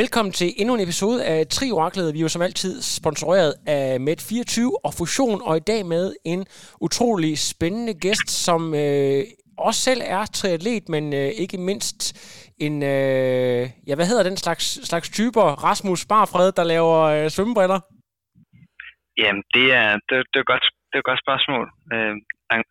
Velkommen til endnu en episode af Trioraklet. Vi er jo som altid sponsoreret af Med24 og Fusion, og i dag med en utrolig spændende gæst, som øh, også selv er triatlet, men øh, ikke mindst en, øh, ja hvad hedder den slags, slags typer? Rasmus Barfred, der laver øh, svømmebriller? Jamen, det er, det, det er, godt, det er et godt spørgsmål. Øh,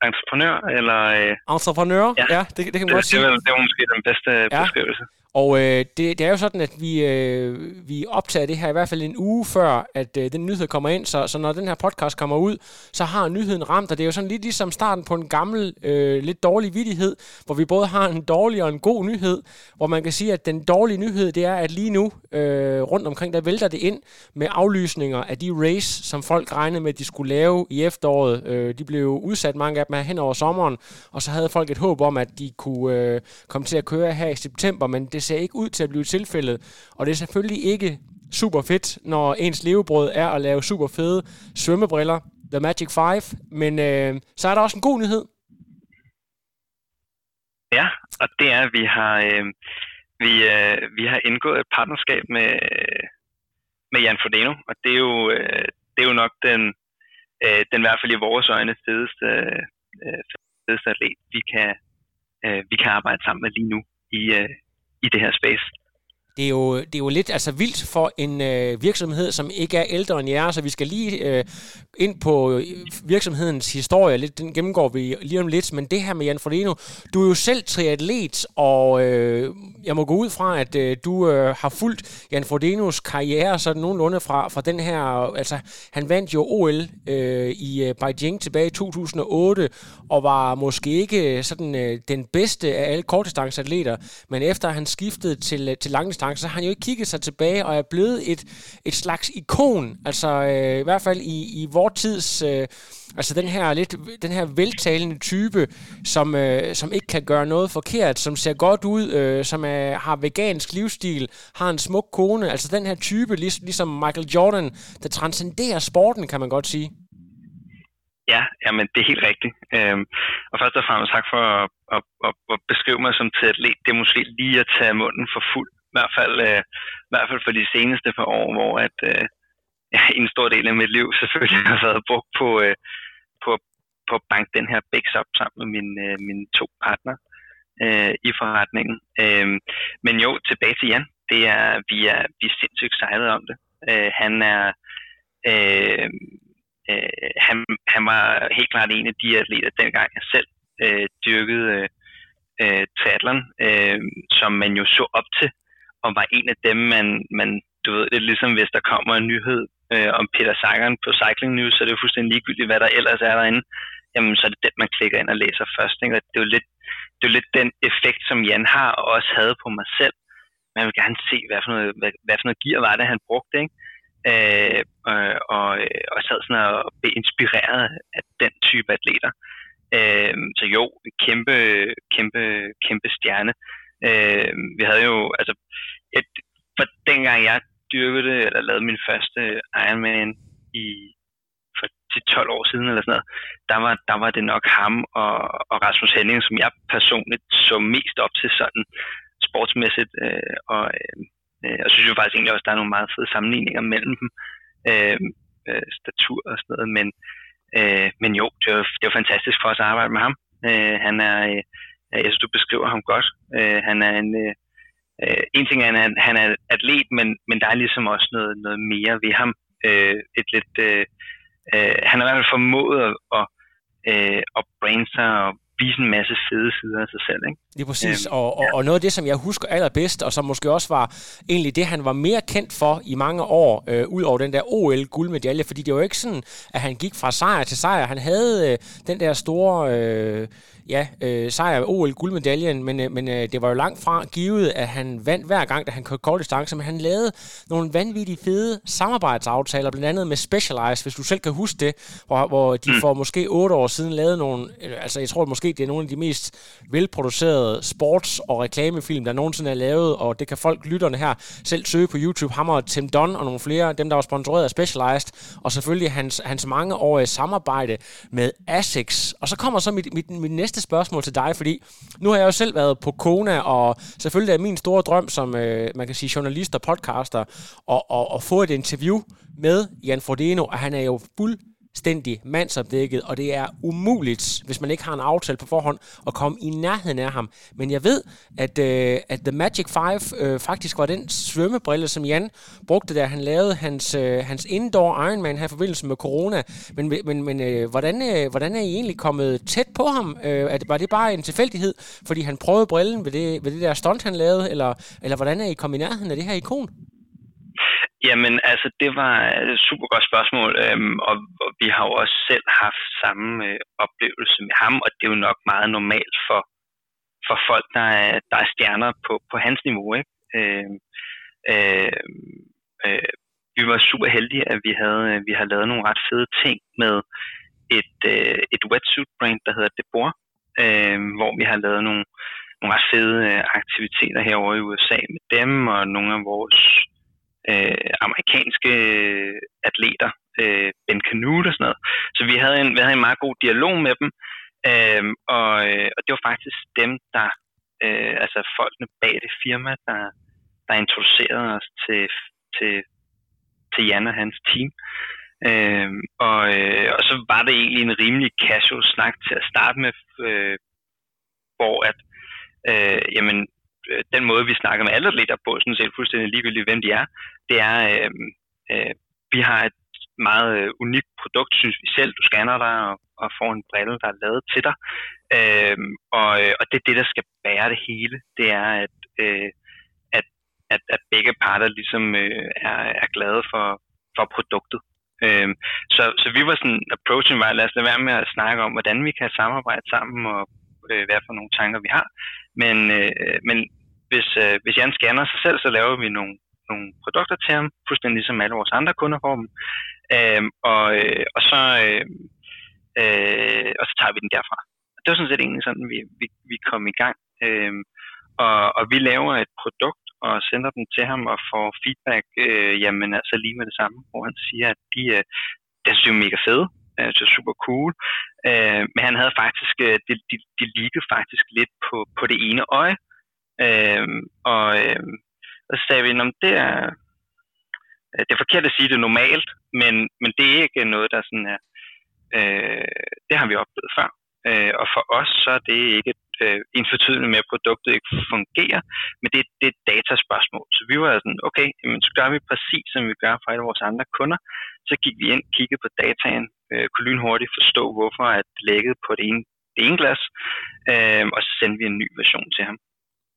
entreprenør, eller... Øh, entreprenør, ja, ja det, det kan man det, godt sige. Det er, det er måske den bedste ja. beskrivelse. Og øh, det, det er jo sådan, at vi, øh, vi optager det her i hvert fald en uge før, at øh, den nyhed kommer ind. Så, så når den her podcast kommer ud, så har nyheden ramt, og det er jo sådan lidt ligesom starten på en gammel, øh, lidt dårlig vidighed, hvor vi både har en dårlig og en god nyhed, hvor man kan sige, at den dårlige nyhed, det er, at lige nu øh, rundt omkring, der vælter det ind med aflysninger af de race, som folk regnede med, at de skulle lave i efteråret. Øh, de blev udsat, mange af dem her hen over sommeren, og så havde folk et håb om, at de kunne øh, komme til at køre her i september, men det det ser ikke ud til at blive tilfældet. Og det er selvfølgelig ikke super fedt, når ens levebrød er at lave super fede svømmebriller, The Magic Five, men øh, så er der også en god nyhed. Ja, og det er, at vi har, øh, vi, øh, vi har indgået et partnerskab med, med Jan Frodeno, og det er jo, øh, det er jo nok den, øh, den i hvert fald i vores øjne fedeste, øh, fedeste atlet, vi kan, øh, vi kan arbejde sammen med lige nu i, øh, i det her space. Det er, jo, det er jo lidt altså, vildt for en øh, virksomhed, som ikke er ældre end jer, så vi skal lige øh, ind på øh, virksomhedens historie. Lidt, den gennemgår vi lige om lidt, men det her med Jan Frodeno, du er jo selv triatlet, og øh, jeg må gå ud fra, at øh, du øh, har fulgt Jan Frodenos karriere sådan nogenlunde fra, fra den her, altså han vandt jo OL øh, i øh, Beijing tilbage i 2008, og var måske ikke sådan øh, den bedste af alle kortdistanceatleter, men efter han skiftede til, øh, til til langdistance, så har han jo ikke kigget sig tilbage og er blevet et, et slags ikon, altså øh, i hvert fald i, i vores tids... Øh, Altså den her lidt den her veltalende type, som, øh, som ikke kan gøre noget forkert, som ser godt ud, øh, som er, har vegansk livsstil, har en smuk kone. Altså den her type, lig, ligesom Michael Jordan, der transcenderer sporten, kan man godt sige. Ja, jamen det er helt rigtigt. Øhm, og først og fremmest tak for at, at, at, at beskrive mig som triatlet. Det er måske lige at tage munden for fuld. I hvert fald, øh, i hvert fald for de seneste par år, hvor at, øh, ja, en stor del af mit liv selvfølgelig har været brugt på, øh, på, på at banke den her bæks op sammen med min, øh, mine to partner øh, i forretningen. Øh, men jo, tilbage til Jan. Det er, vi, er, vi er sindssygt excited om det. Øh, han er... Øh, øh, han, han var helt klart en af de atleter, dengang jeg selv øh, dyrkede øh, øh, triathlon, øh, som man jo så op til, og var en af dem, man, man du ved, det er ligesom hvis der kommer en nyhed øh, om Peter Sagan på Cycling News, så er det jo fuldstændig ligegyldigt, hvad der ellers er derinde, jamen så er det den, man klikker ind og læser først. Ikke? Og det er jo lidt, det er lidt den effekt, som Jan har og også havde på mig selv. Man vil gerne se, hvad for noget, hvad, hvad for noget gear var det, han brugte. Ikke? øh, øh, og, øh, og sad sådan og blev inspireret af den type atleter. Øh, så jo, kæmpe, kæmpe, kæmpe stjerne. Øh, vi havde jo, altså, et, for dengang jeg dyrkede det, eller lavede min første Ironman i for til 12 år siden eller sådan noget, der var, der var det nok ham og, og Rasmus Henning, som jeg personligt så mest op til sådan sportsmæssigt, øh, og øh, øh jeg synes jo faktisk egentlig også, der er nogle meget fede sammenligninger mellem dem, øh, øh, statur og sådan noget, men, øh, men jo, det var, det var fantastisk for os at arbejde med ham. Øh, han er, øh, jeg synes, du beskriver ham godt. Øh, han er en, øh, øh en ting er, at han, han er atlet, men, men der er ligesom også noget, noget mere ved ham. Øh, et lidt, øh, øh, han har i hvert fald formået at, at, øh, at brain sig og vise en masse fede sider af sig selv. Ikke? Det er præcis, øhm, og, og, ja. og noget af det, som jeg husker allerbedst, og som måske også var egentlig det, han var mere kendt for i mange år, øh, ud over den der OL-guldmedalje, fordi det var jo ikke sådan, at han gik fra sejr til sejr. Han havde øh, den der store... Øh, ja, øh, sejr OL-guldmedaljen, men, øh, men øh, det var jo langt fra givet, at han vandt hver gang, da han kørte kort distance, men han lavede nogle vanvittige fede samarbejdsaftaler, blandt andet med Specialized, hvis du selv kan huske det, hvor, hvor de mm. for måske otte år siden lavede nogle, øh, altså jeg tror måske, det er nogle af de mest velproducerede sports- og reklamefilm, der nogensinde er lavet, og det kan folk, lytterne her, selv søge på YouTube, ham og Tim Dunn og nogle flere, dem der var sponsoreret af Specialized, og selvfølgelig hans, hans mangeårige samarbejde med ASICS. Og så kommer så mit, mit, mit næste spørgsmål til dig, fordi nu har jeg jo selv været på Kona, og selvfølgelig er min store drøm som, øh, man kan sige, journalist og podcaster, at, at, at få et interview med Jan Frodeno, og han er jo fuld fuldstændig mandsopdækket, og det er umuligt, hvis man ikke har en aftale på forhånd, at komme i nærheden af ham. Men jeg ved, at, øh, at The Magic Five øh, faktisk var den svømmebrille, som Jan brugte, da han lavede hans, øh, hans indoor Ironman her i forbindelse med corona. Men, men, men øh, hvordan, øh, hvordan er I egentlig kommet tæt på ham? Øh, det var det bare en tilfældighed, fordi han prøvede brillen ved det, ved det der stunt, han lavede, eller, eller hvordan er I kommet i nærheden af det her ikon? Jamen, altså, det var et super godt spørgsmål, øhm, og, og vi har jo også selv haft samme øh, oplevelse med ham, og det er jo nok meget normalt for, for folk, der er, der er stjerner på, på hans niveau. Ikke? Øh, øh, øh, vi var super heldige, at vi havde, øh, vi havde lavet nogle ret fede ting med et, øh, et wetsuit-brand, der hedder Debor, øh, hvor vi har lavet nogle, nogle ret fede øh, aktiviteter herovre i USA med dem, og nogle af vores øh, amerikanske øh, atleter, øh, Ben Canute og sådan noget. Så vi havde en, vi havde en meget god dialog med dem, øh, og, øh, og det var faktisk dem, der, øh, altså folkene bag det firma, der, der introducerede os til, til, til Jan og hans team. Øh, og, øh, og så var det egentlig en rimelig casual snak til at starte med, øh, hvor at, øh, jamen, Øh, den måde, vi snakker med alle atleter på, sådan set fuldstændig ligegyldigt, hvem de er, det er, øh, øh, vi har et meget øh, unikt produkt, synes vi selv. Du scanner dig og, og får en brille, der er lavet til dig. Øh, og, øh, og det er det, der skal bære det hele. Det er, at, øh, at, at, at begge parter ligesom øh, er, er glade for, for produktet. Øh, så, så vi var sådan, approachen var, lad os lade være med at snakke om, hvordan vi kan samarbejde sammen, og øh, hvad for nogle tanker vi har. Men, øh, men hvis, øh, hvis Jan scanner sig selv, så laver vi nogle, nogle produkter til ham, fuldstændig ligesom alle vores andre kunder får dem. Øh, og, øh, og, så, øh, øh, og så tager vi den derfra. Det var sådan set egentlig sådan, vi, vi, vi kom i gang. Øh, og, og vi laver et produkt og sender den til ham og får feedback, øh, jamen altså lige med det samme, hvor han siger, at de, øh, det synes er mega fede, øh, så super cool. Øh, men han havde faktisk, øh, det, det, liggede faktisk lidt på, på det ene øje. Øh, og, øh, og så sagde vi, at det er, øh, det er forkert at sige det normalt, men, men det er ikke noget, der sådan er, øh, det har vi oplevet før. Øh, og for os så er det ikke øh, ensfortydende med, at produktet ikke fungerer, men det, det er et dataspørgsmål. Så vi var sådan, okay, jamen, så gør vi præcis, som vi gør for alle vores andre kunder. Så gik vi ind, kiggede på dataen, øh, kunne lynhurtigt forstå, hvorfor at lægget lækkede på det ene, det ene glas, øh, og så sendte vi en ny version til ham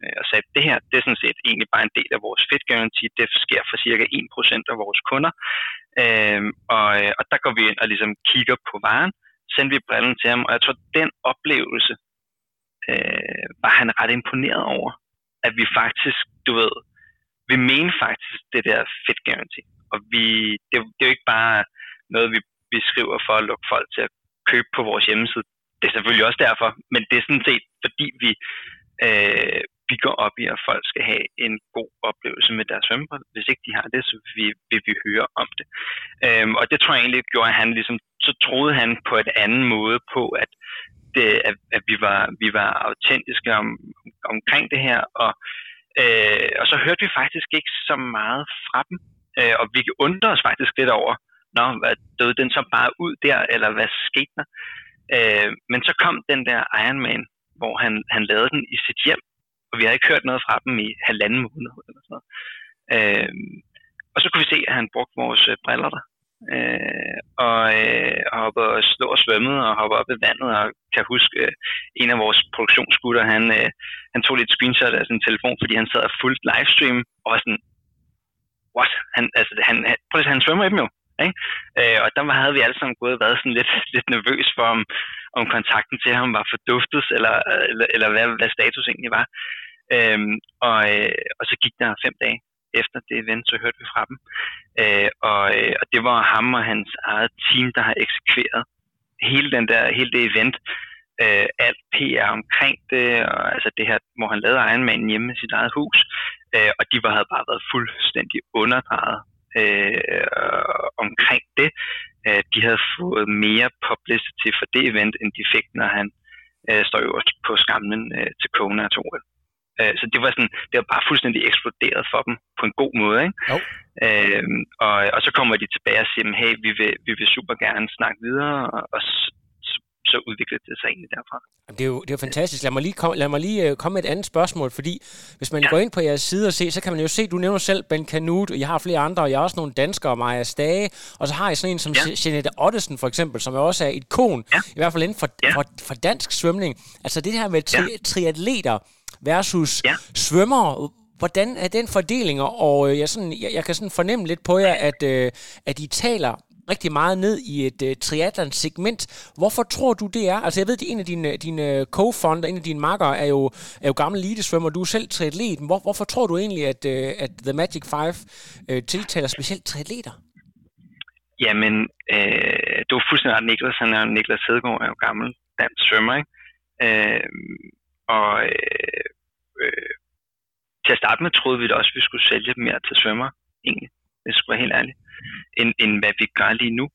øh, og sagde, at det her det er sådan set egentlig bare en del af vores fit guarantee. Det sker for cirka 1% af vores kunder. Øh, og, øh, og der går vi ind og ligesom kigger på varen, sendte vi brillen til ham, og jeg tror, den oplevelse øh, var han ret imponeret over, at vi faktisk, du ved, vi mener faktisk det der fit guarantee. Og vi, det, det er jo ikke bare noget, vi, vi skriver for at lukke folk til at købe på vores hjemmeside. Det er selvfølgelig også derfor, men det er sådan set, fordi vi, øh, vi går op i, at folk skal have en god oplevelse med deres svømmebræt. Hvis ikke de har det, så vil, vil vi høre om det. Øhm, og det tror jeg egentlig gjorde, at han ligesom, så troede han på et anden måde på, at, det, at, at vi, var, vi var autentiske om, omkring det her, og, øh, og så hørte vi faktisk ikke så meget fra dem, øh, og vi undrede os faktisk lidt over, Nå, hvad, døde den så bare ud der, eller hvad skete der? Øh, men så kom den der Iron Man, hvor han, han lavede den i sit hjem, og vi havde ikke hørt noget fra dem i halvanden måned eller sådan noget. Øh, og så kunne vi se, at han brugte vores øh, briller der. Øh, og øh, hoppede og slå og svømmede og hoppede op i vandet og kan huske øh, en af vores produktionsgutter, han, øh, han tog lidt screenshot af sin telefon, fordi han sad og fulgte livestream og var sådan, what? Han, altså, han, han, prøv at han svømmer i dem jo. Ikke? Øh, og der havde vi alle sammen gået og været sådan lidt, lidt nervøs for, om, om kontakten til ham var forduftet, eller, øh, eller, eller hvad, hvad status egentlig var. Øhm, og, øh, og så gik der fem dage efter det event, så hørte vi fra dem. Øh, og, øh, og det var ham og hans eget team, der har eksekveret hele, den der, hele det event. Øh, alt PR omkring det, og altså det her, hvor han lavede Ironman hjemme i sit eget hus. Øh, og de var, havde bare været fuldstændig underdrejet øh, omkring det. Øh, de havde fået mere publicity for det event, end de fik, når han øh, står øverst på skamlen øh, til Kona til Øh, så det var, sådan, det var bare fuldstændig eksploderet for dem på en god måde. Ikke? Jo. Øh, og, og så kommer de tilbage og siger, hey, vi vil, vi vil super gerne snakke videre, og, og så udviklede det sig egentlig derfra. Det er jo, det er jo fantastisk. Lad mig lige, komme, lad mig lige uh, komme med et andet spørgsmål, fordi hvis man ja. går ind på jeres side og ser, så kan man jo se, du nævner selv Ben Kanut, og jeg har flere andre, og jeg har også nogle danskere, Maja Stage, og så har jeg sådan en som ja. Jeanette Ottesen for eksempel, som er også er et ikon, ja. i hvert fald inden for, ja. for, for dansk svømning. Altså det her med tri- ja. triatleter versus ja. svømmere, hvordan er den fordeling, og øh, jeg, sådan, jeg, jeg kan sådan fornemme lidt på jer, at, øh, at I taler rigtig meget ned i et uh, triathlon-segment. Hvorfor tror du, det er? Altså, jeg ved, at en af dine, dine co-founder, en af dine makker, er jo, er jo gammel elitesvømmer. Du er selv triatlet. Hvor, hvorfor tror du egentlig, at, uh, at The Magic Five uh, tiltaler specielt triatleter? Jamen, øh, du er fuldstændig Niklas. Han er Niklas Hedegaard, er jo gammel dansk svømmer, ikke? Øh, og øh, øh, til at starte med troede vi da også, at vi skulle sælge dem mere til svømmer, egentlig, hvis jeg skulle være helt ærlig end, end hvad vi gør lige nu.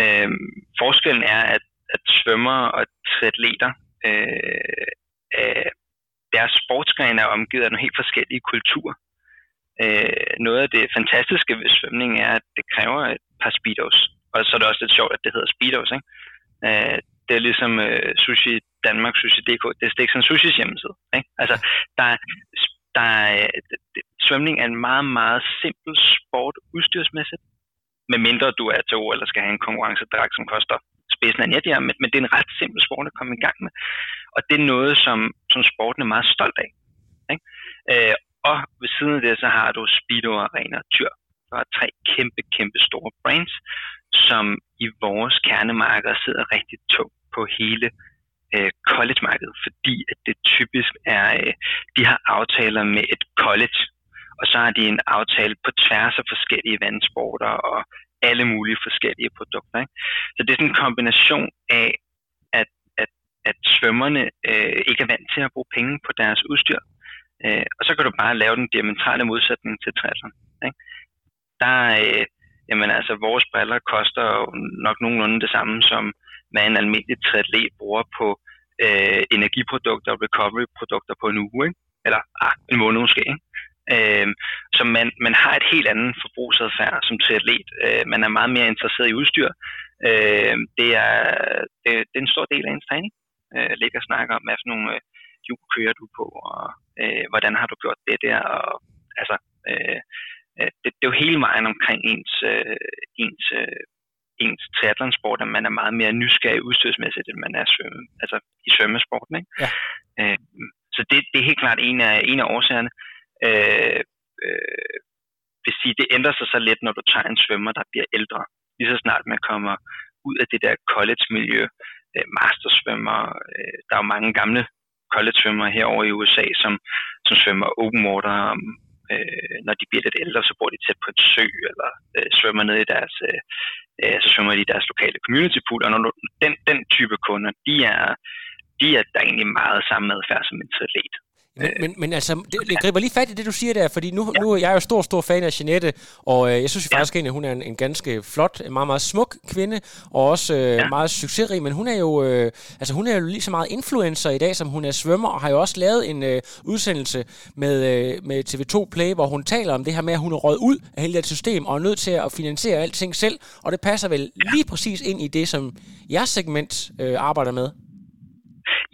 Øh, forskellen er, at, at svømmer og triatleter, øh, øh, deres sportsgrene er omgivet af nogle helt forskellige kulturer. Øh, noget af det fantastiske ved svømning er, at det kræver et par speedos. Og så er det også lidt sjovt, at det hedder speedos. Ikke? Øh, det er ligesom øh, Sushi Danmark, Sushi.dk. Det er ikke sådan Sushis hjemmeside. Ikke? Altså, der, der er, svømning er en meget, meget simpel sport udstyrsmæssigt med mindre du er til eller skal have en konkurrencedrag, som koster spidsen af netjern, men, men det er en ret simpel sport at komme i gang med. Og det er noget, som, som sporten er meget stolt af. Ikke? Øh, og ved siden af det, så har du Speedo Arena Tyr. Der er tre kæmpe, kæmpe store brands, som i vores kernemarker sidder rigtig tungt på hele øh, college-markedet, fordi at det typisk er, øh, de har aftaler med et college, og så har de en aftale på tværs af forskellige vandsporter og alle mulige forskellige produkter. Ikke? Så det er sådan en kombination af, at, at, at svømmerne øh, ikke er vant til at bruge penge på deres udstyr, øh, og så kan du bare lave den diametrale modsætning til triathlon. Ikke? Der, øh, jamen altså, vores briller koster jo nok nogenlunde det samme, som hvad en almindelig triatlet bruger på øh, energiprodukter og recovery-produkter på en uge, ikke? eller ah, en måned måske. Ikke? Øh, så man, man har et helt andet forbrugsadfærd som triatlet. Øh, man er meget mere interesseret i udstyr. Øh, det, er, det, det er en stor del af ens træning. Øh, ligger og snakker om, hvad for nogle øh, hjul kører du på, og øh, hvordan har du gjort det der. Og, altså, øh, øh det, det er jo hele vejen omkring ens, øh, ens, øh, ens triathlonsport, at man er meget mere nysgerrig udstyrsmæssigt, end man er svømme, altså i svømmesporten. Ikke? Ja. Øh, så det, det er helt klart en af, en af årsagerne. Øh, øh, vil sige, det ændrer sig så lidt, når du tager en svømmer, der bliver ældre. Lige så snart man kommer ud af det der college-miljø, øh, mastersvømmer, øh, der er jo mange gamle college-svømmere herovre i USA, som, som svømmer open water, øh, når de bliver lidt ældre, så bor de tæt på et sø, eller øh, svømmer ned i deres, øh, så svømmer de i deres lokale community pool, og når du, den, den type kunder, de er, de er der egentlig meget samme adfærd som en atlet. Men, men, men altså, det, jeg griber lige fat i det, du siger der, fordi nu, ja. nu jeg er jo stor, stor fan af Jeanette, og øh, jeg synes jo faktisk egentlig, at hun er en, en ganske flot, en meget, meget smuk kvinde, og også øh, ja. meget succesrig, men hun er jo øh, altså, hun er jo lige så meget influencer i dag, som hun er svømmer, og har jo også lavet en øh, udsendelse med, øh, med TV2 Play, hvor hun taler om det her med, at hun er røget ud af hele det system, og er nødt til at finansiere alting selv, og det passer vel lige præcis ind i det, som jeres segment øh, arbejder med.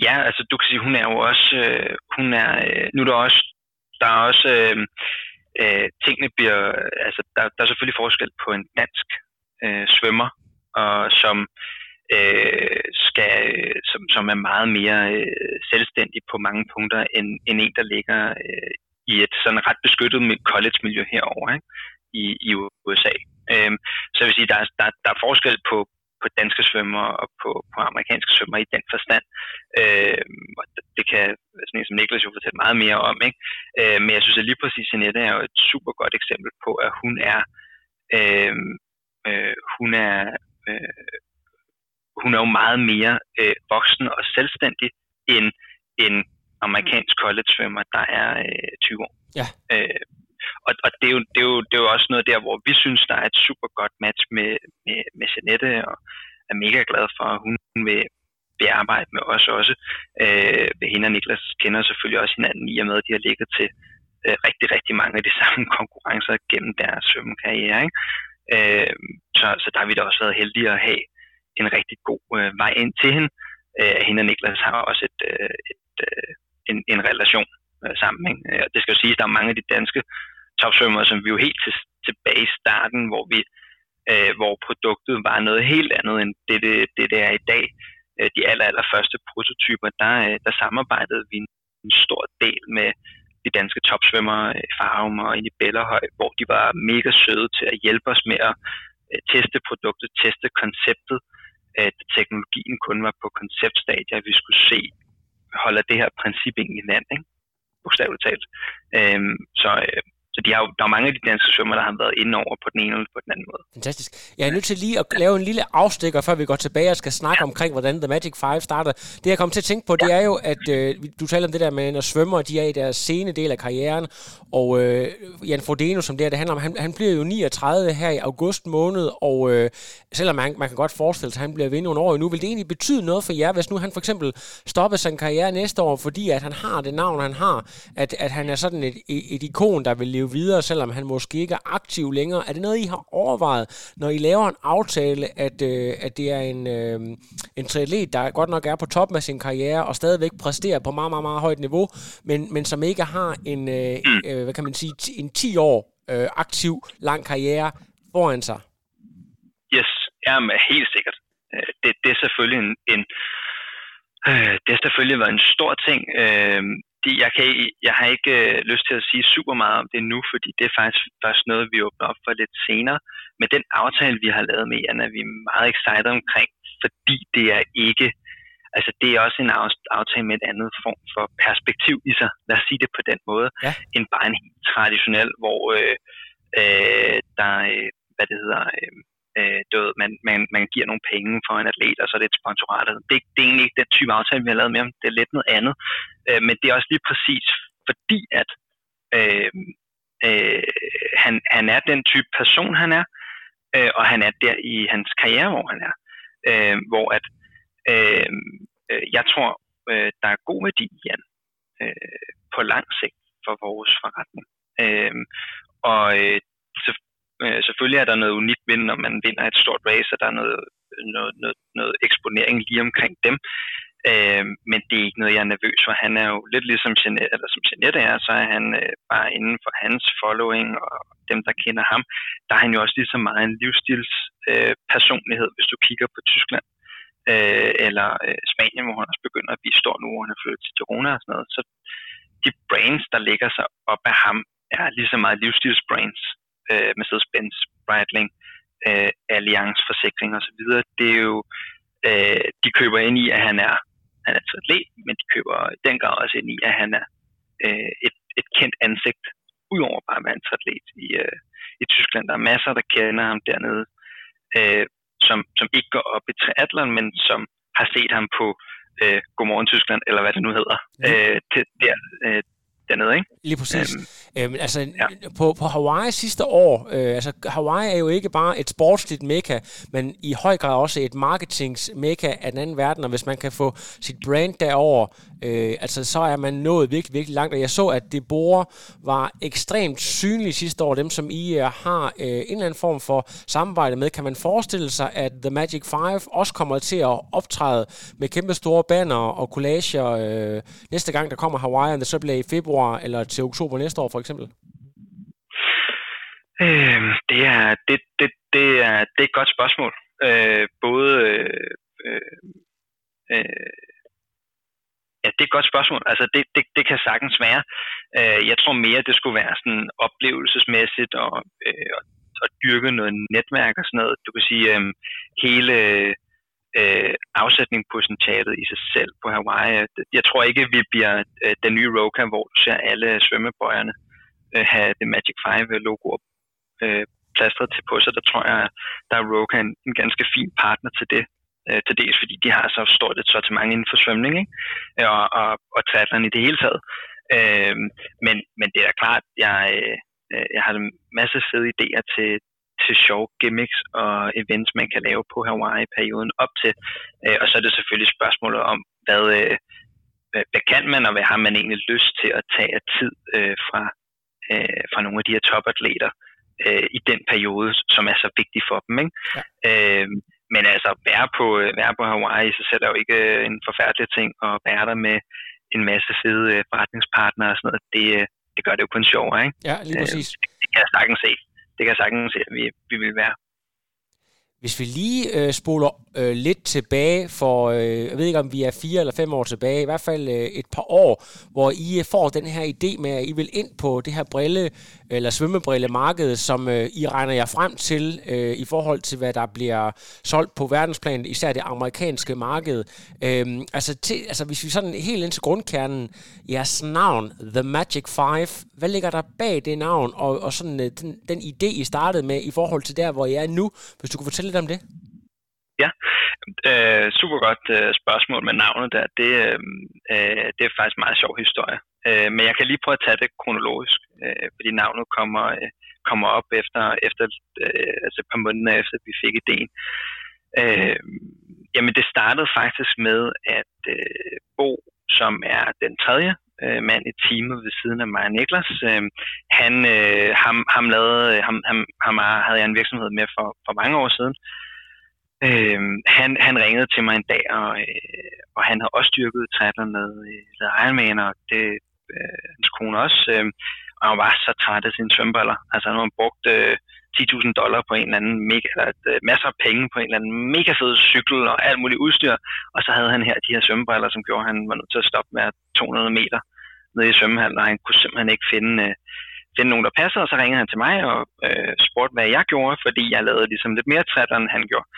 Ja, altså du kan sige, hun er jo også, øh, hun er, øh, nu er der også, der er også, øh, øh, tingene bliver, altså der, der er selvfølgelig forskel på en dansk øh, svømmer, og som øh, skal, som, som er meget mere øh, selvstændig på mange punkter, end, end en, der ligger øh, i et sådan ret beskyttet college-miljø herovre ikke? I, i USA. Øh, så jeg vil sige, der der, der er forskel på danske svømmer og på, på amerikanske svømmer i den forstand. Øh, og det kan sådan en som Niklas jo fortælle meget mere om. Ikke? Øh, men jeg synes, at lige præcis Jeanette er jo et super godt eksempel på, at hun er, øh, øh, hun er, øh, hun er jo meget mere øh, voksen og selvstændig end en amerikansk college-svømmer, der er øh, 20 år. Ja. Øh, og, og det, er jo, det, er jo, det er jo også noget der, hvor vi synes, der er et super godt match med, med, med Jeanette, og er mega glad for, at hun vil, vil arbejde med os også. Øh, hende og Niklas kender selvfølgelig også hinanden i og med, at de har ligget til øh, rigtig, rigtig mange af de samme konkurrencer gennem deres svømmekarriere. Ikke? Øh, så, så der har vi da også været heldige at have en rigtig god øh, vej ind til hende. Øh, hende og Niklas har også et, øh, et, øh, en, en relation øh, sammen. Ikke? Øh, det skal jo siges, at der er mange af de danske topsvømmere, som vi jo helt til, tilbage i starten, hvor vi øh, hvor produktet var noget helt andet end det, det, det, det er i dag. Øh, de aller, aller første prototyper, der, øh, der samarbejdede vi en stor del med de danske topsvømmere, øh, Farum og i Bellerhøj, hvor de var mega søde til at hjælpe os med at teste produktet, teste konceptet, at teknologien kun var på konceptstadiet, at vi skulle se, holder det her princip egentlig land, ikke? bogstaveligt talt. Øhm, så, øh, så de har jo, der er mange af de danske svømmer, der har været inde over på den ene eller på den anden måde. Fantastisk. Jeg er nødt til lige at lave en lille afstikker, før vi går tilbage og skal snakke ja. omkring, hvordan The Magic 5 starter. Det jeg kommer til at tænke på, ja. det er jo, at øh, du taler om det der med, når svømmer de er i deres sene del af karrieren, og øh, Jan Frodeno, som det her det handler om, han, han bliver jo 39 her i august måned, og øh, selvom man, man kan godt forestille sig, at han bliver ved nogle år nu, vil det egentlig betyde noget for jer, hvis nu han for eksempel stopper sin karriere næste år, fordi at han har det navn, han har, at, at han er sådan et, et ikon, der vil leve videre, selvom han måske ikke er aktiv længere. Er det noget, I har overvejet, når I laver en aftale, at, øh, at det er en, øh, en triatlet, der godt nok er på toppen af sin karriere, og stadigvæk præsterer på meget, meget, meget højt niveau, men, men som ikke har en, øh, mm. øh, hvad kan man sige, en 10 år øh, aktiv, lang karriere foran sig? Yes, jamen helt sikkert. Øh, det, det er selvfølgelig en, en øh, det har selvfølgelig været en stor ting. Øh, de, jeg, kan, jeg har ikke øh, lyst til at sige super meget om det nu, fordi det er faktisk først noget, vi åbner op for lidt senere. Men den aftale, vi har lavet med Jan, er vi meget excited omkring, fordi det er ikke, altså det er også en aftale med et andet form for perspektiv i sig, lad os sige det på den måde, ja. end bare en helt traditionel, hvor øh, øh, der, øh, hvad det hedder, øh, øh, død, man, man, man giver nogle penge for en atlet, og så er det et sponsorat. Det, det er egentlig ikke den type aftale, vi har lavet med ham. Det er lidt noget andet. Øh, men det er også lige præcis fordi, at øh, øh, han, han er den type person, han er, øh, og han er der i hans karriere, hvor han er. Øh, hvor at øh, øh jeg tror, øh, der er god værdi i han øh, på lang sigt for vores forretning. Øh, og øh, øh, selvfølgelig er der noget unikt ved, når man vinder et stort race, og der er noget, noget, noget, noget eksponering lige omkring dem. Øh, men det er ikke noget, jeg er nervøs for. Han er jo lidt ligesom Jeanette, eller som Jeanette er, så er han øh, bare inden for hans following og dem, der kender ham. Der er han jo også lige så meget en livsstilspersonlighed, øh, personlighed, hvis du kigger på Tyskland øh, eller øh, Spanien, hvor han også begynder at blive stor nu, hvor han er flyttet til Girona og sådan noget. Så de brains, der ligger sig op af ham, er lige så meget livsstilsbrands, Øh, Mercedes-Benz, Breitling, øh, Allianz Forsikring osv. Det er jo, øh, de køber ind i, at han er han er atlet, men de køber den grad også ind i, at han er øh, et, et kendt ansigt, udover bare at være en atlet i, øh, i Tyskland. Der er masser, der kender ham dernede, øh, som, som ikke går op i triathlon, men som har set ham på øh, Godmorgen Tyskland, eller hvad det nu hedder, øh, til, der, øh, dernede, ikke? Lige præcis. Øhm, øhm, altså, ja. på, på Hawaii sidste år, øh, altså Hawaii er jo ikke bare et sportsligt mekka, men i høj grad også et marketingsmekka af den anden verden, og hvis man kan få sit brand derover, øh, altså så er man nået virkelig, virkelig langt. Og jeg så, at det bor var ekstremt synlige sidste år, dem som I uh, har uh, en eller anden form for samarbejde med. Kan man forestille sig, at The Magic Five også kommer til at optræde med kæmpe store banner og collager uh, næste gang, der kommer Hawaii, og det så bliver i februar eller til oktober næste år for eksempel? Øh, det, er, det, det, det, er, det er et godt spørgsmål. Øh, både øh, øh, Ja, det er et godt spørgsmål. Altså, det, det, det kan sagtens være. Øh, jeg tror mere, det skulle være sådan oplevelsesmæssigt, og, øh, og og dyrke noget netværk og sådan noget. Du kan sige, øh, hele øh, afsætningspotentialet i sig selv på Hawaii. Jeg tror ikke, vi bliver øh, den nye Roka, hvor du ser alle svømmebøjerne øh, have det Magic 5-logo øh, plastret til på, sig. der tror jeg, der er Roka en, en ganske fin partner til det. Øh, til dels fordi de har så stort et sortiment inden for svømning ikke? Og, og, og triathlon i det hele taget. Øh, men, men det er klart, jeg, øh, jeg har en masse fede idéer til, til sjove gimmicks og events, man kan lave på Hawaii-perioden op til. Øh, og så er det selvfølgelig spørgsmålet om, hvad, øh, hvad kan man, og hvad har man egentlig lyst til at tage af tid øh, fra, øh, fra nogle af de her topatleter øh, i den periode, som er så vigtig for dem. Ikke? Ja. Øh, men altså, være på, være på Hawaii, så sætter jo ikke en forfærdelig ting, og være der med en masse fede forretningspartnere og sådan noget, det, det gør det jo kun sjovere, ikke? Ja, lige præcis. Øh, det kan jeg sagtens se. Det kan jeg sagtens se, at vi, vi vil være. Hvis vi lige øh, spoler øh, lidt tilbage for, øh, jeg ved ikke om vi er fire eller fem år tilbage, i hvert fald øh, et par år, hvor I øh, får den her idé med, at I vil ind på det her brille, eller svømmebrillemarked, som øh, I regner jer frem til øh, i forhold til, hvad der bliver solgt på verdensplan, især det amerikanske marked. Øh, altså, til, altså hvis vi sådan helt ind til grundkernen, jeres navn, The Magic Five, hvad ligger der bag det navn, og, og sådan øh, den, den idé, I startede med i forhold til der, hvor I er nu, hvis du kunne fortælle lidt om det? Ja, øh, super godt øh, spørgsmål med navnet der. Det, øh, øh, det er faktisk en meget sjov historie. Øh, men jeg kan lige prøve at tage det kronologisk, øh, fordi navnet kommer, øh, kommer op efter, efter øh, altså et par måneder efter, at vi fik ideen. Øh, jamen det startede faktisk med, at øh, Bo, som er den tredje øh, mand i teamet ved siden af mig Niklas, øh, han, øh, ham, ham, lavede, øh, ham, ham, ham havde jeg en virksomhed med for, for mange år siden, Øh, han, han ringede til mig en dag, og, øh, og han havde også styrket triathlon med, øh, med Ironman, og det øh, hans kone også. Øh, og han var så træt af sine svømmeballer. Altså han havde brugt øh, 10.000 dollar på en eller anden mega, eller øh, masser af penge på en eller anden mega fed cykel og alt muligt udstyr. Og så havde han her de her svømmebriller, som gjorde, at han var nødt til at stoppe med 200 meter nede i svømmehallen, og han kunne simpelthen ikke finde, øh, finde nogen, der passede. Og så ringede han til mig og øh, spurgte, hvad jeg gjorde, fordi jeg lavede ligesom lidt mere træt, end han gjorde.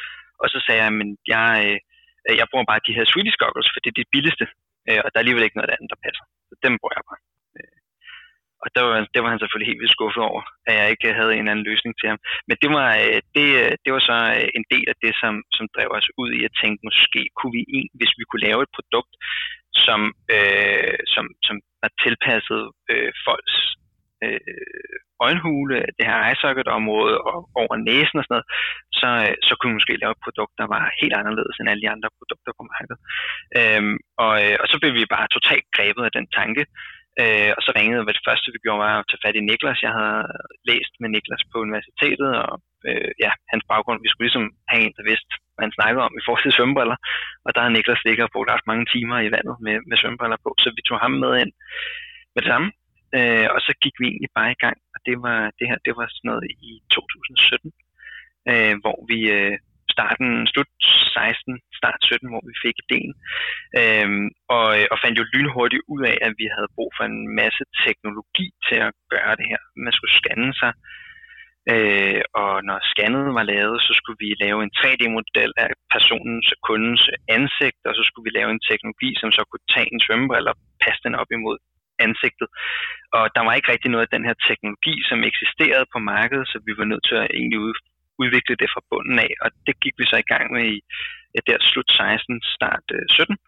Og så sagde jeg, men jeg, øh, jeg bruger bare de her Swedish goggles, for det er det billigste, øh, og der er alligevel ikke noget andet, der passer. Så dem bruger jeg bare. Øh, og der var, det var han selvfølgelig helt vildt skuffet over, at jeg ikke havde en anden løsning til ham. Men det var, øh, det, øh, det var så øh, en del af det, som, som drev os ud i at tænke, måske kunne vi, en, hvis vi kunne lave et produkt, som, øh, som, som var tilpasset øh, folks øh, øjenhule, det her eyesocket-område og over næsen og sådan noget, så, øh, så kunne vi måske lave et produkt, der var helt anderledes end alle de andre produkter på markedet. Øhm, og, øh, og så blev vi bare totalt grebet af den tanke, øh, og så ringede, hvad det første vi gjorde var at tage fat i Niklas. Jeg havde læst med Niklas på universitetet, og øh, ja, hans baggrund, vi skulle ligesom have en, der vidste, hvad han snakkede om i forhold til svømmebriller. Og der har Niklas ligget og brugt ret mange timer i vandet med, med svømmebriller på, så vi tog ham med ind med det samme. Øh, og så gik vi egentlig bare i gang, og det var det her, det var sådan noget i 2017, øh, hvor vi øh, starten, slut 16, start 17, hvor vi fik ideen, Øhm, og, og fandt jo lynhurtigt ud af, at vi havde brug for en masse teknologi til at gøre det her. Man skulle scanne sig, Øh, og når scannet var lavet, så skulle vi lave en 3D-model af personens og kundens ansigt, og så skulle vi lave en teknologi, som så kunne tage en svømmebrille og passe den op imod ansigtet. Og der var ikke rigtig noget af den her teknologi, som eksisterede på markedet, så vi var nødt til at egentlig udvikle det fra bunden af, og det gik vi så i gang med i ja, der slut 16, start øh, 17.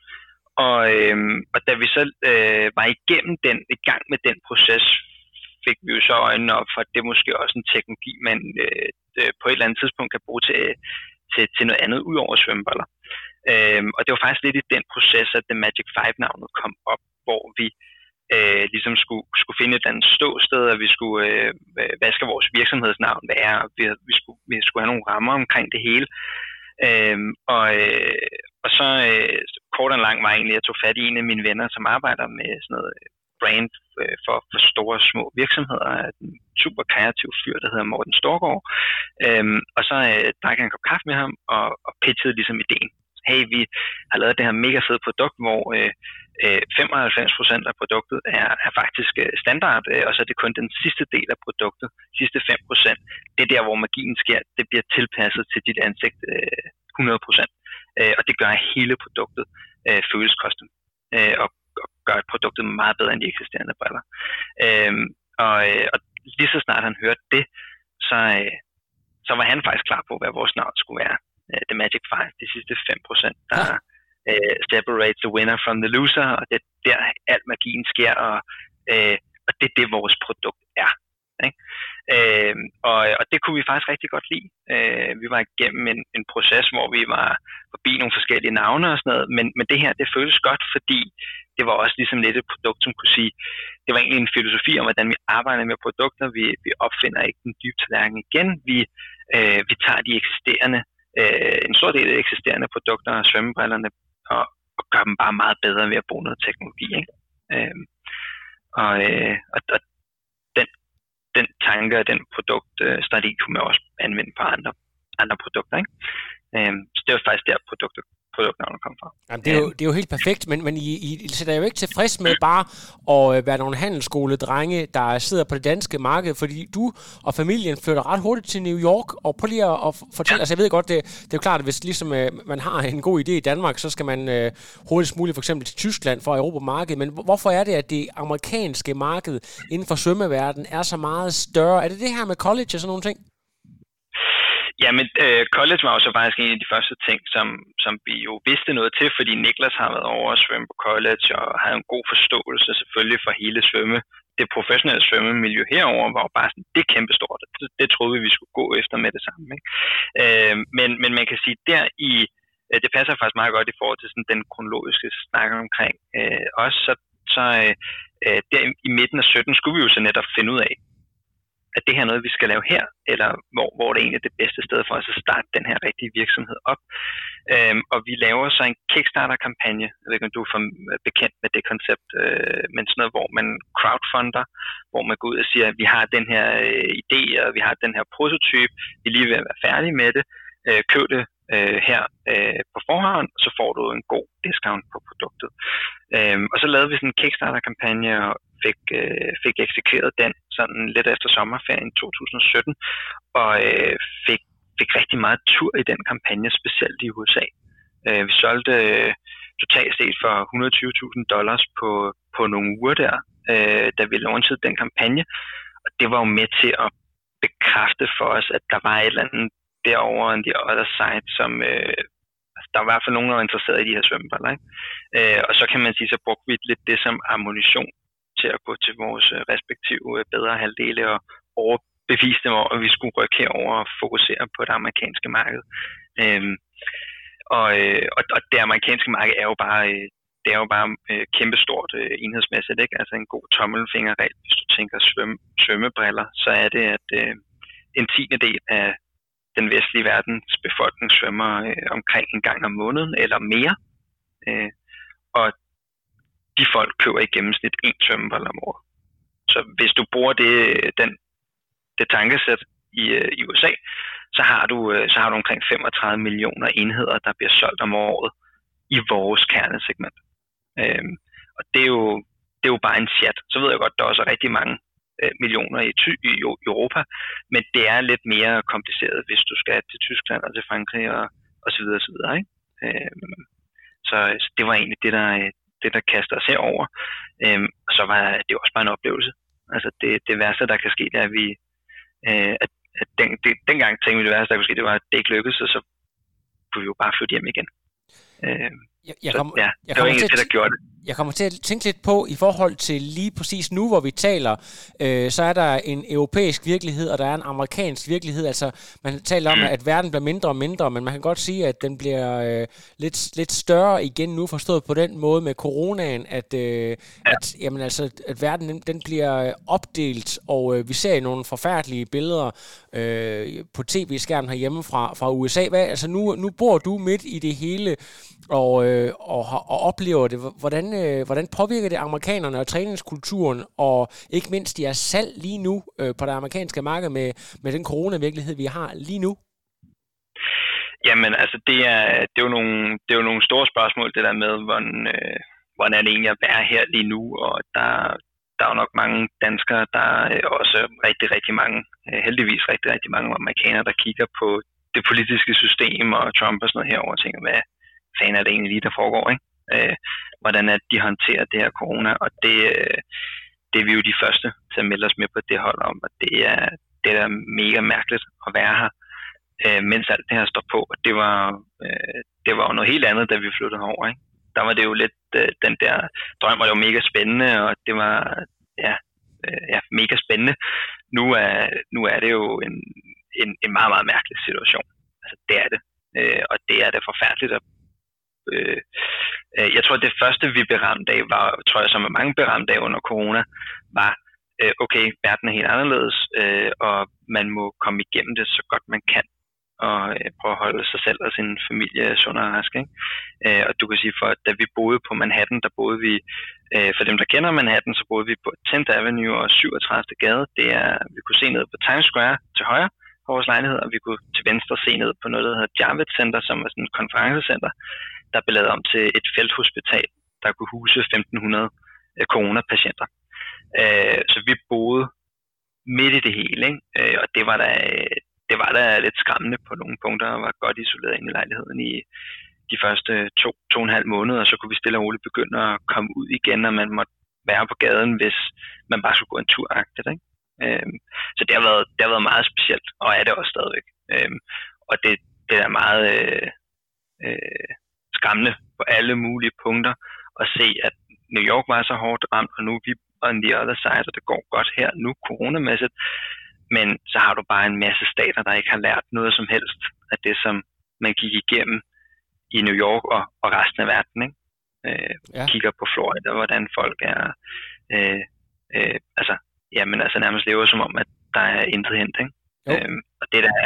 Og, øh, og da vi så øh, var igennem den, i gang med den proces, fik vi jo så øjnene op for, at det er måske også en teknologi, man øh, øh, på et eller andet tidspunkt kan bruge til, til, til noget andet ud over svømmeboller. Øh, og det var faktisk lidt i den proces, at The Magic 5-navnet kom op, hvor vi øh, Øh, ligesom skulle, skulle finde et eller andet ståsted, og vi skulle, øh, hvad skal vores virksomhedsnavn være, og vi, vi, skulle, vi skulle have nogle rammer omkring det hele. Øh, og, øh, og så øh, kort og lang var egentlig, at jeg tog fat i en af mine venner, som arbejder med sådan noget brand øh, for, for store og små virksomheder. En super kreativ fyr, der hedder Morten Storgård. Øhm, og så øh, drak jeg en kop kaffe med ham og, og pitchede ligesom ideen. Hey, vi har lavet det her mega fede produkt, hvor øh, øh, 95 procent af produktet er, er faktisk øh, standard, øh, og så er det kun den sidste del af produktet, sidste 5 procent, det er der, hvor magien sker, det bliver tilpasset til dit ansigt øh, 100 procent, øh, og det gør, at hele produktet øh, føles custom, øh, og, og gør produktet meget bedre end de eksisterende briller. Øh, og, øh, og lige så snart han hørte det, så, øh, så var han faktisk klar på, hvad vores navn skulle være. Uh, The Magic Five, de sidste 5%, der ja. uh, separates the winner from the loser, og det er der al magien sker, og, uh, og det er det, vores produkt er. Ikke? Uh, og, og det kunne vi faktisk rigtig godt lide. Uh, vi var igennem en, en proces, hvor vi var forbi nogle forskellige navne og sådan noget, men, men det her, det føles godt, fordi det var også ligesom lidt et produkt, som kunne sige, det var egentlig en filosofi om, hvordan vi arbejder med produkter. Vi, vi opfinder ikke den dybe tallerken igen. Vi, øh, vi tager de eksisterende, øh, en stor del af de eksisterende produkter og svømmebrillerne og, og gør dem bare meget bedre ved at bruge noget teknologi. Ikke? Øh, og, øh, og, og den, den tanke og den produktstrategi øh, kunne man også anvende på andre, andre produkter. Ikke? Øh, så det var faktisk der, produkter produktnavnet kom fra. Jamen, det, er jo, det er jo helt perfekt, men, men I, I sætter jo ikke tilfreds med bare at øh, være nogle handelsskoledrenge, der sidder på det danske marked, fordi du og familien flytter ret hurtigt til New York, og prøv lige at, fortælle, ja. altså jeg ved godt, det, det er jo klart, at hvis ligesom, øh, man har en god idé i Danmark, så skal man uh, hurtigst muligt for eksempel til Tyskland for at Europa marked, men hvorfor er det, at det amerikanske marked inden for svømmeverden er så meget større? Er det det her med college og sådan nogle ting? Ja, men øh, college var jo så faktisk en af de første ting, som, som vi jo vidste noget til, fordi Niklas har været over at svømme på college og havde en god forståelse selvfølgelig for hele svømme. Det professionelle svømmemiljø herover var jo bare sådan, det er kæmpestort. Det, det troede vi, vi skulle gå efter med det samme. Ikke? Øh, men, men man kan sige, der i, øh, det passer faktisk meget godt i forhold til sådan den kronologiske snak omkring øh, os, så, så øh, øh der i midten af 17 skulle vi jo så netop finde ud af, at det her noget, vi skal lave her, eller hvor, hvor det egentlig er det bedste sted for os at starte den her rigtige virksomhed op. Øhm, og vi laver så en Kickstarter-kampagne, jeg ved ikke, om du er for øh, bekendt med det koncept, øh, men sådan noget, hvor man crowdfunder, hvor man går ud og siger, at vi har den her øh, idé, og vi har den her prototype, vi er lige ved at være færdige med det, øh, køb det øh, her øh, på forhånd, så får du en god discount på produktet. Øhm, og så lavede vi sådan en Kickstarter-kampagne og fik, øh, fik eksekveret den sådan lidt efter sommerferien 2017, og øh, fik, fik rigtig meget tur i den kampagne, specielt i USA. Øh, vi solgte øh, totalt set for 120.000 dollars på, på nogle uger der, øh, da vi launchede den kampagne, og det var jo med til at bekræfte for os, at der var et eller andet derovre end the other side, som øh, altså, der var i hvert fald nogen, der var interesseret i de her svømmeballer. Ikke? Øh, og så kan man sige, så brugte vi lidt det som ammunition til at gå til vores øh, respektive øh, bedre halvdele og overbevise dem om, at vi skulle rykke herover og fokusere på det amerikanske marked. Øhm, og, øh, og, og det amerikanske marked er jo bare, det er jo bare øh, kæmpestort øh, enhedsmæssigt. Ikke? Altså en god tommelfingerregel, hvis du tænker svømme, svømmebriller, så er det, at øh, en tiende del af den vestlige verdens befolkning svømmer øh, omkring en gang om måneden eller mere. Øh, og de folk køber i gennemsnit én svømmebold om året. Så hvis du bruger det, den, det tankesæt i, øh, i USA, så har, du, øh, så har du omkring 35 millioner enheder, der bliver solgt om året i vores kernesegment. Øhm, og det er, jo, det er jo bare en chat. Så ved jeg godt, der er også rigtig mange øh, millioner i, ty- i Europa, men det er lidt mere kompliceret, hvis du skal til Tyskland og til Frankrig og, og så videre, og så videre. Ikke? Øhm, så, så det var egentlig det, der, øh, det der kaster os herover. Øh, og så var det også bare en oplevelse. Altså det, det værste, der kan ske, det er, at vi øh, at, at den, det, dengang tænkte vi, det værste, der kunne ske, det var, at det ikke lykkedes, og så kunne vi jo bare flytte hjem igen. Øh, jeg, jeg, kom, så, ja, jeg det var egentlig det, der gjorde det jeg kommer til at tænke lidt på, i forhold til lige præcis nu, hvor vi taler, øh, så er der en europæisk virkelighed, og der er en amerikansk virkelighed. Altså, man taler om, at verden bliver mindre og mindre, men man kan godt sige, at den bliver øh, lidt, lidt større igen nu, forstået på den måde med coronaen, at, øh, at, jamen, altså, at verden den, den bliver opdelt, og øh, vi ser nogle forfærdelige billeder øh, på tv-skærmen herhjemme fra, fra USA. Hvad, altså, nu, nu bor du midt i det hele, og, øh, og, og oplever det. Hvordan, øh, hvordan påvirker det amerikanerne og træningskulturen, og ikke mindst jeres salg lige nu øh, på det amerikanske marked med, med den coronavirkelighed, vi har lige nu? Jamen, altså, det er, det er, jo nogle, det er jo nogle store spørgsmål, det der med, hvordan, øh, hvordan det egentlig at være her lige nu, og der, der er jo nok mange danskere, der er også rigtig, rigtig mange, øh, heldigvis rigtig, rigtig mange amerikanere, der kigger på det politiske system og Trump og sådan noget herover og tænker, hvad fanden er det egentlig lige, der foregår, ikke? Øh, hvordan at de håndterer det her corona, og det, øh, det er vi jo de første til at melde os med på det hold om, og det er, det er mega mærkeligt at være her, øh, mens alt det her står på, og det var, øh, det var jo noget helt andet, da vi flyttede herover, ikke? Der var det jo lidt, øh, den der drøm var jo mega spændende, og det var, ja, øh, ja mega spændende. Nu er, nu er det jo en, en, en meget, meget mærkelig situation. Altså, det er det. Øh, og det er det forfærdeligt at Øh, øh, jeg tror, det første, vi blev ramt af, var, tror jeg, som er mange blev ramt af under corona, var, øh, okay, verden er helt anderledes, øh, og man må komme igennem det så godt man kan, og øh, prøve at holde sig selv og sin familie sund og rask. Ikke? Øh, og du kan sige, for da vi boede på Manhattan, der boede vi, øh, for dem der kender Manhattan, så boede vi på 10th Avenue og 37. gade. Det er, vi kunne se ned på Times Square til højre på vores lejlighed, og vi kunne til venstre se ned på noget, der hedder Javits Center, som er sådan et konferencecenter, der blev lavet om til et felthospital, der kunne huse 1500 øh, coronapatienter. Øh, så vi boede midt i det hele, ikke? Øh, og det var da det var da lidt skræmmende på nogle punkter, og var godt isoleret ind i lejligheden i de første to, to og en halv måneder, og så kunne vi stille og roligt begynde at komme ud igen, og man måtte være på gaden, hvis man bare skulle gå en tur agtet, ikke? Øhm, så det har, været, det har været meget specielt, og er det også stadigvæk. Øhm, og det, det er meget øh, øh, skræmmende på alle mulige punkter at se, at New York var så hårdt ramt, og nu er vi on the other side, og det går godt her nu coronamæssigt. Men så har du bare en masse stater, der ikke har lært noget som helst af det, som man gik igennem i New York og, og resten af verden. Ikke? Øh, ja. Kigger på Florida, hvordan folk er, øh, øh, altså, jamen, altså nærmest lever som om, at der er intet hent. Ikke? Øh, og det der,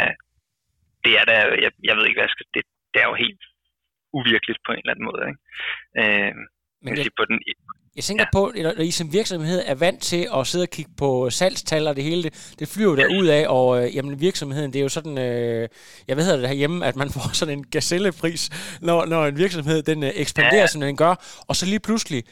det er der, jeg, jeg ved ikke hvad jeg skal, det, det er jo helt uvirkeligt på en eller anden måde. Ikke? Øh, Men jeg, på den, jeg tænker ja. på, at I som virksomhed er vant til at sidde og kigge på salgstal og det hele, det, det flyver der ud af, og øh, jamen, virksomheden, det er jo sådan, øh, jeg ved det herhjemme, at man får sådan en gazellepris, når, når en virksomhed den øh, ekspanderer, ja. som den gør, og så lige pludselig,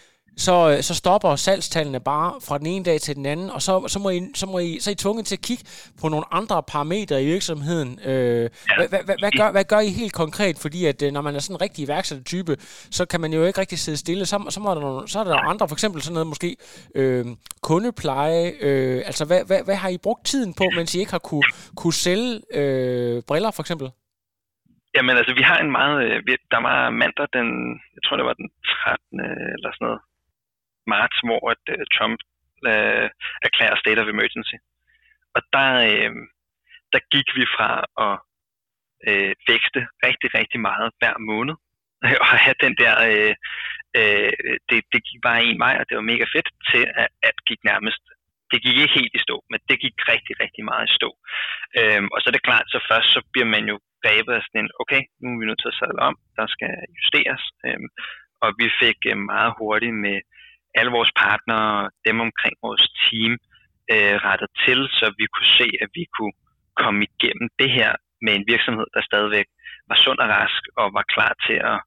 så, øh, så stopper salgstallene bare fra den ene dag til den anden, og så, så, må I, så, må I, så er I tvunget til at kigge på nogle andre parametre i virksomheden. Øh, hvad, hvad, hvad, gør, hvad gør I helt konkret? Fordi at øh, når man er sådan en rigtig iværksættertype, så kan man jo ikke rigtig sidde stille. Så, så, må der nogle, så er der andre, for eksempel sådan noget måske øh, kundepleje. Øh, altså, hvad, hvad, hvad har I brugt tiden på, mens I ikke har kunne, kunne sælge øh, briller, for eksempel? Jamen altså, vi har en meget... Øh, der var mandag den... Jeg tror, det var den 13. eller sådan noget marts, hvor at, uh, Trump uh, erklærer state of emergency. Og der, uh, der gik vi fra at uh, vækste rigtig, rigtig meget hver måned, og have den der, uh, uh, det, det gik bare en vej, og det var mega fedt, til at, at gik nærmest det gik ikke helt i stå, men det gik rigtig, rigtig meget i stå. Øhm, og så er det klart, så først så bliver man jo grebet af sådan en, okay, nu er vi nødt til at sadle om, der skal justeres. Øhm, og vi fik øh, meget hurtigt med alle vores partnere, dem omkring vores team, øh, rettet til, så vi kunne se, at vi kunne komme igennem det her med en virksomhed, der stadigvæk var sund og rask og var klar til at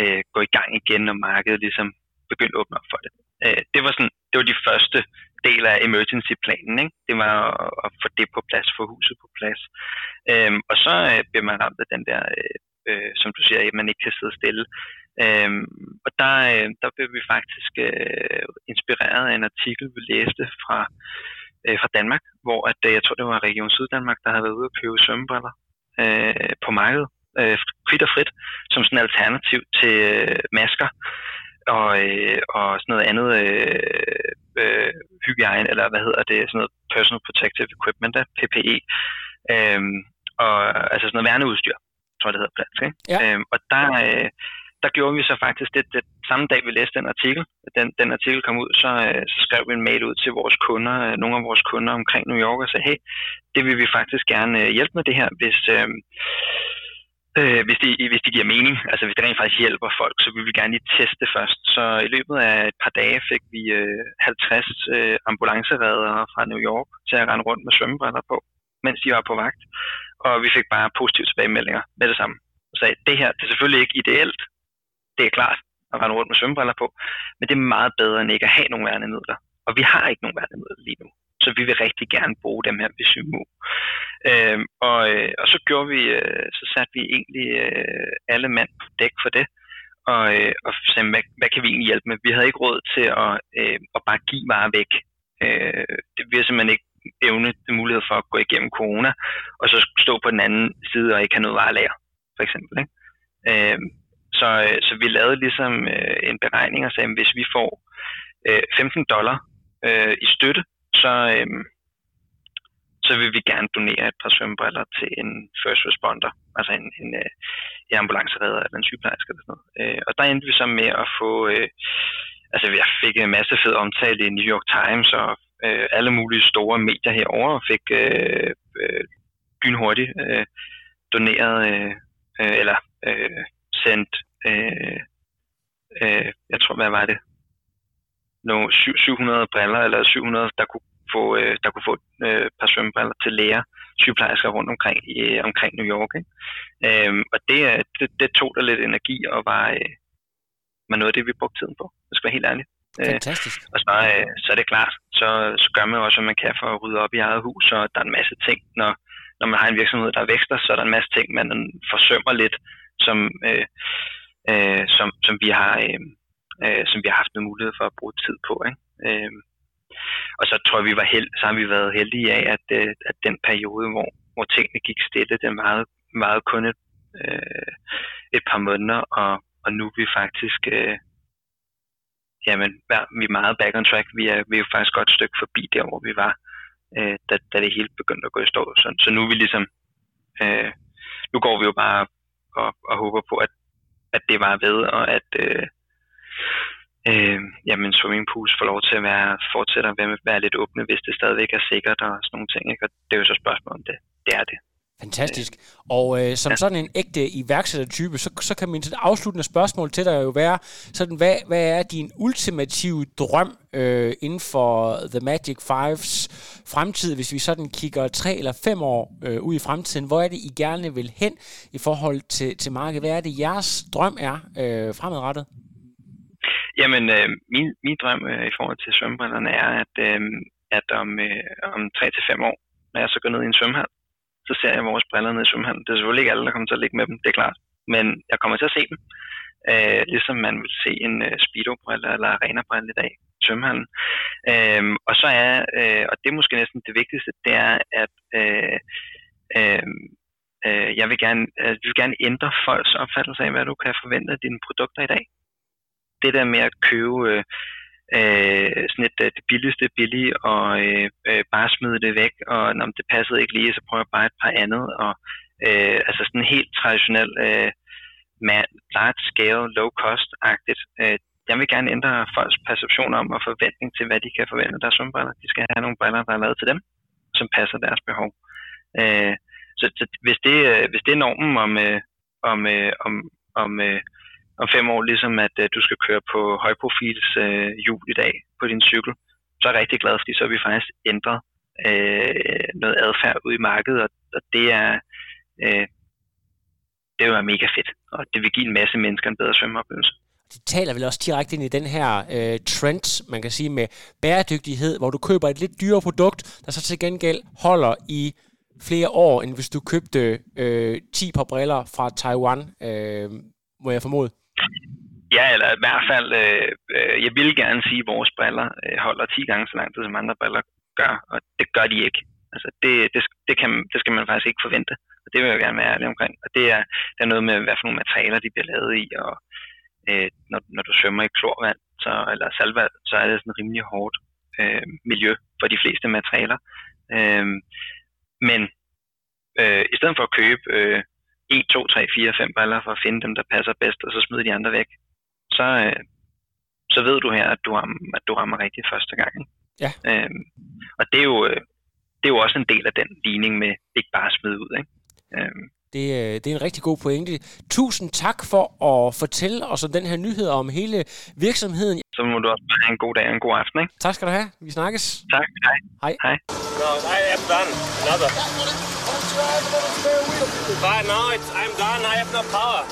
øh, gå i gang igen, når markedet ligesom begyndte at åbne op for det. Øh, det var sådan, det var de første del af emergency-planen. Ikke? Det var at, at få det på plads, få huset på plads. Øh, og så øh, bliver man ramt af den der, øh, øh, som du siger, at man ikke kan sidde stille. Øhm, og der, øh, der blev vi faktisk øh, inspireret af en artikel, vi læste fra, øh, fra Danmark, hvor at, øh, jeg tror, det var Region Syddanmark, der havde været ude at købe svømmebriller øh, på markedet, øh, frit og frit, som sådan en alternativ til øh, masker og, øh, og sådan noget andet øh, øh, hygiejne, eller hvad hedder det, sådan noget personal protective equipment, der, PPE, øh, og altså sådan noget værneudstyr, tror det hedder på dansk. Ikke? Ja. Øh, og der, øh, der gjorde vi så faktisk det, det samme dag, vi læste den artikel. Den, den artikel kom ud, så, øh, så skrev vi en mail ud til vores kunder, øh, nogle af vores kunder omkring New York, og sagde, hey, det vil vi faktisk gerne øh, hjælpe med det her, hvis, øh, øh, hvis, de, hvis de giver mening. Altså hvis det rent faktisk hjælper folk, så vil vi gerne lige teste det først. Så i løbet af et par dage fik vi øh, 50 øh, ambulanceredere fra New York til at rende rundt med svømmebriller på, mens de var på vagt. Og vi fik bare positive tilbagemeldinger med det samme. Og sagde, det her det er selvfølgelig ikke ideelt, det er klart. at rende rundt med svømmebriller på, men det er meget bedre end ikke at have nogen værnemidler. Og vi har ikke nogen værnemidler lige nu, så vi vil rigtig gerne bruge dem her, hvis vi må. Og, øh, og så gjorde vi, øh, så satte vi egentlig øh, alle mand på dæk for det, og, øh, og sagde, hvad, hvad kan vi egentlig hjælpe med? Vi havde ikke råd til at, øh, at bare give varer væk. Øh, det, vi har simpelthen ikke evne mulighed for at gå igennem corona, og så stå på den anden side og ikke have noget varelager, for eksempel. Ikke? Øhm, øh, så, så vi lavede ligesom øh, en beregning og sagde, at hvis vi får øh, 15 dollar øh, i støtte, så, øh, så vil vi gerne donere et par svømmebriller til en first responder, altså en, en, øh, en ambulanceredder eller en sygeplejerske eller sådan noget. Øh, og der endte vi så med at få, øh, altså jeg fik en masse fed omtale i New York Times og øh, alle mulige store medier herover og fik øh, øh, lynhurtigt øh, doneret, øh, øh, eller øh, sendt, øh, øh, jeg tror, hvad var det? Nogle 700 briller, eller 700, der kunne få, øh, der kunne få øh, par svømmebriller til læger, sygeplejersker rundt omkring, i, øh, omkring New York. Ikke? Øhm, og det, øh, det, det tog der lidt energi og var, øh, var noget af det, vi brugte tiden på, det skal være helt ærligt. Øh, Fantastisk. Øh, og så, øh, så er det klart, så, så gør man også, hvad man kan for at rydde op i eget hus, og der er en masse ting, når, når man har en virksomhed, der vækster, så er der en masse ting, man forsømmer lidt, som, øh, øh, som, som, vi har, øh, øh, som vi har haft en mulighed for at bruge tid på. Ikke? Øh, og så tror jeg, vi var held, så har vi været heldige af, at, øh, at den periode, hvor, hvor tingene gik stille, det meget, meget kun et, øh, et par måneder, og, og nu er vi faktisk øh, jamen, vi er meget back on track. Vi er, vi er jo faktisk godt et stykke forbi der, hvor vi var, øh, da, da det hele begyndte at gå i stå. Så, så nu er vi ligesom, øh, nu går vi jo bare og, og håber på, at, at det var ved, og at øh, øh, jamen, swimmingpools får lov til at være, fortsætte at være, være lidt åbne, hvis det stadigvæk er sikkert og sådan nogle ting. Ikke? Og det er jo så spørgsmålet om det. Det er det. Fantastisk. Og øh, som ja. sådan en ægte iværksættertype, så, så kan min afsluttende spørgsmål til dig jo være, sådan, hvad, hvad er din ultimative drøm øh, inden for The Magic Fives fremtid, hvis vi sådan kigger tre eller fem år øh, ud i fremtiden? Hvor er det, I gerne vil hen i forhold til, til markedet? Hvad er det, jeres drøm er øh, fremadrettet? Jamen, øh, min, min drøm øh, i forhold til svømmebrillerne er, at, øh, at om, øh, om 3 til fem år, når jeg så går ned i en svømmehal, så ser jeg vores briller ned i svømmehallen. Det er selvfølgelig ikke alle, der kommer til at ligge med dem, det er klart. Men jeg kommer til at se dem. Øh, ligesom man vil se en øh, speedo-brille eller arena-brille i dag i svømmehallen. Øh, og så er, øh, og det er måske næsten det vigtigste, det er, at øh, øh, øh, jeg vil gerne, øh, vil gerne ændre folks opfattelse af, hvad du kan forvente af dine produkter i dag. Det der med at købe øh, øh, sådan et, øh, det billigste billige, og øh, øh, bare smide det væk, og når det passede ikke lige, så prøver jeg bare et par andet, og øh, altså sådan helt traditionel øh, large scale, low cost-agtigt. Øh, jeg vil gerne ændre folks perception om og forventning til, hvad de kan forvente af deres svømmebriller. De skal have nogle briller, der er lavet til dem, som passer deres behov. Øh, så, så hvis, det, øh, hvis det er normen om, øh, om, øh, om, om øh, om fem år, ligesom at øh, du skal køre på højprofils øh, hjul i dag på din cykel, så er jeg rigtig glad, fordi så har vi faktisk ændret øh, noget adfærd ud i markedet, og, og det er øh, det vil være mega fedt, og det vil give en masse mennesker en bedre svømmeoplevelse. Det taler vel også direkte ind i den her øh, trend, man kan sige, med bæredygtighed, hvor du køber et lidt dyrere produkt, der så til gengæld holder i flere år, end hvis du købte øh, 10 par briller fra Taiwan, øh, må jeg formode. Ja, eller i hvert fald, øh, øh, jeg vil gerne sige, at vores briller øh, holder 10 gange så lang tid, som andre briller gør, og det gør de ikke. Altså, det, det, det, kan, det skal man faktisk ikke forvente, og det vil jeg gerne være ærlig omkring. Og det er, det er noget med, hvad for nogle materialer de bliver lavet i, og øh, når, når du svømmer i klorvand så, eller salvand, så er det sådan rimelig hårdt øh, miljø for de fleste materialer. Øh, men øh, i stedet for at købe øh, 1, 2, 3, 4, 5 briller for at finde dem, der passer bedst, og så smide de andre væk, så, øh, så ved du her, at du, rammer, at du rammer rigtigt første gang. Ja. Øhm, og det er, jo, øh, det er jo også en del af den ligning med ikke bare at smide ud. Ikke? Øhm, det, øh, det er en rigtig god pointe. Tusind tak for at fortælle os om den her nyhed om hele virksomheden. Så må du også have en god dag og en god aften. Ikke? Tak skal du have. Vi snakkes. Tak. Hej. Hej. Hej. No, I am done. Another. But now it's, I'm done. I have no power.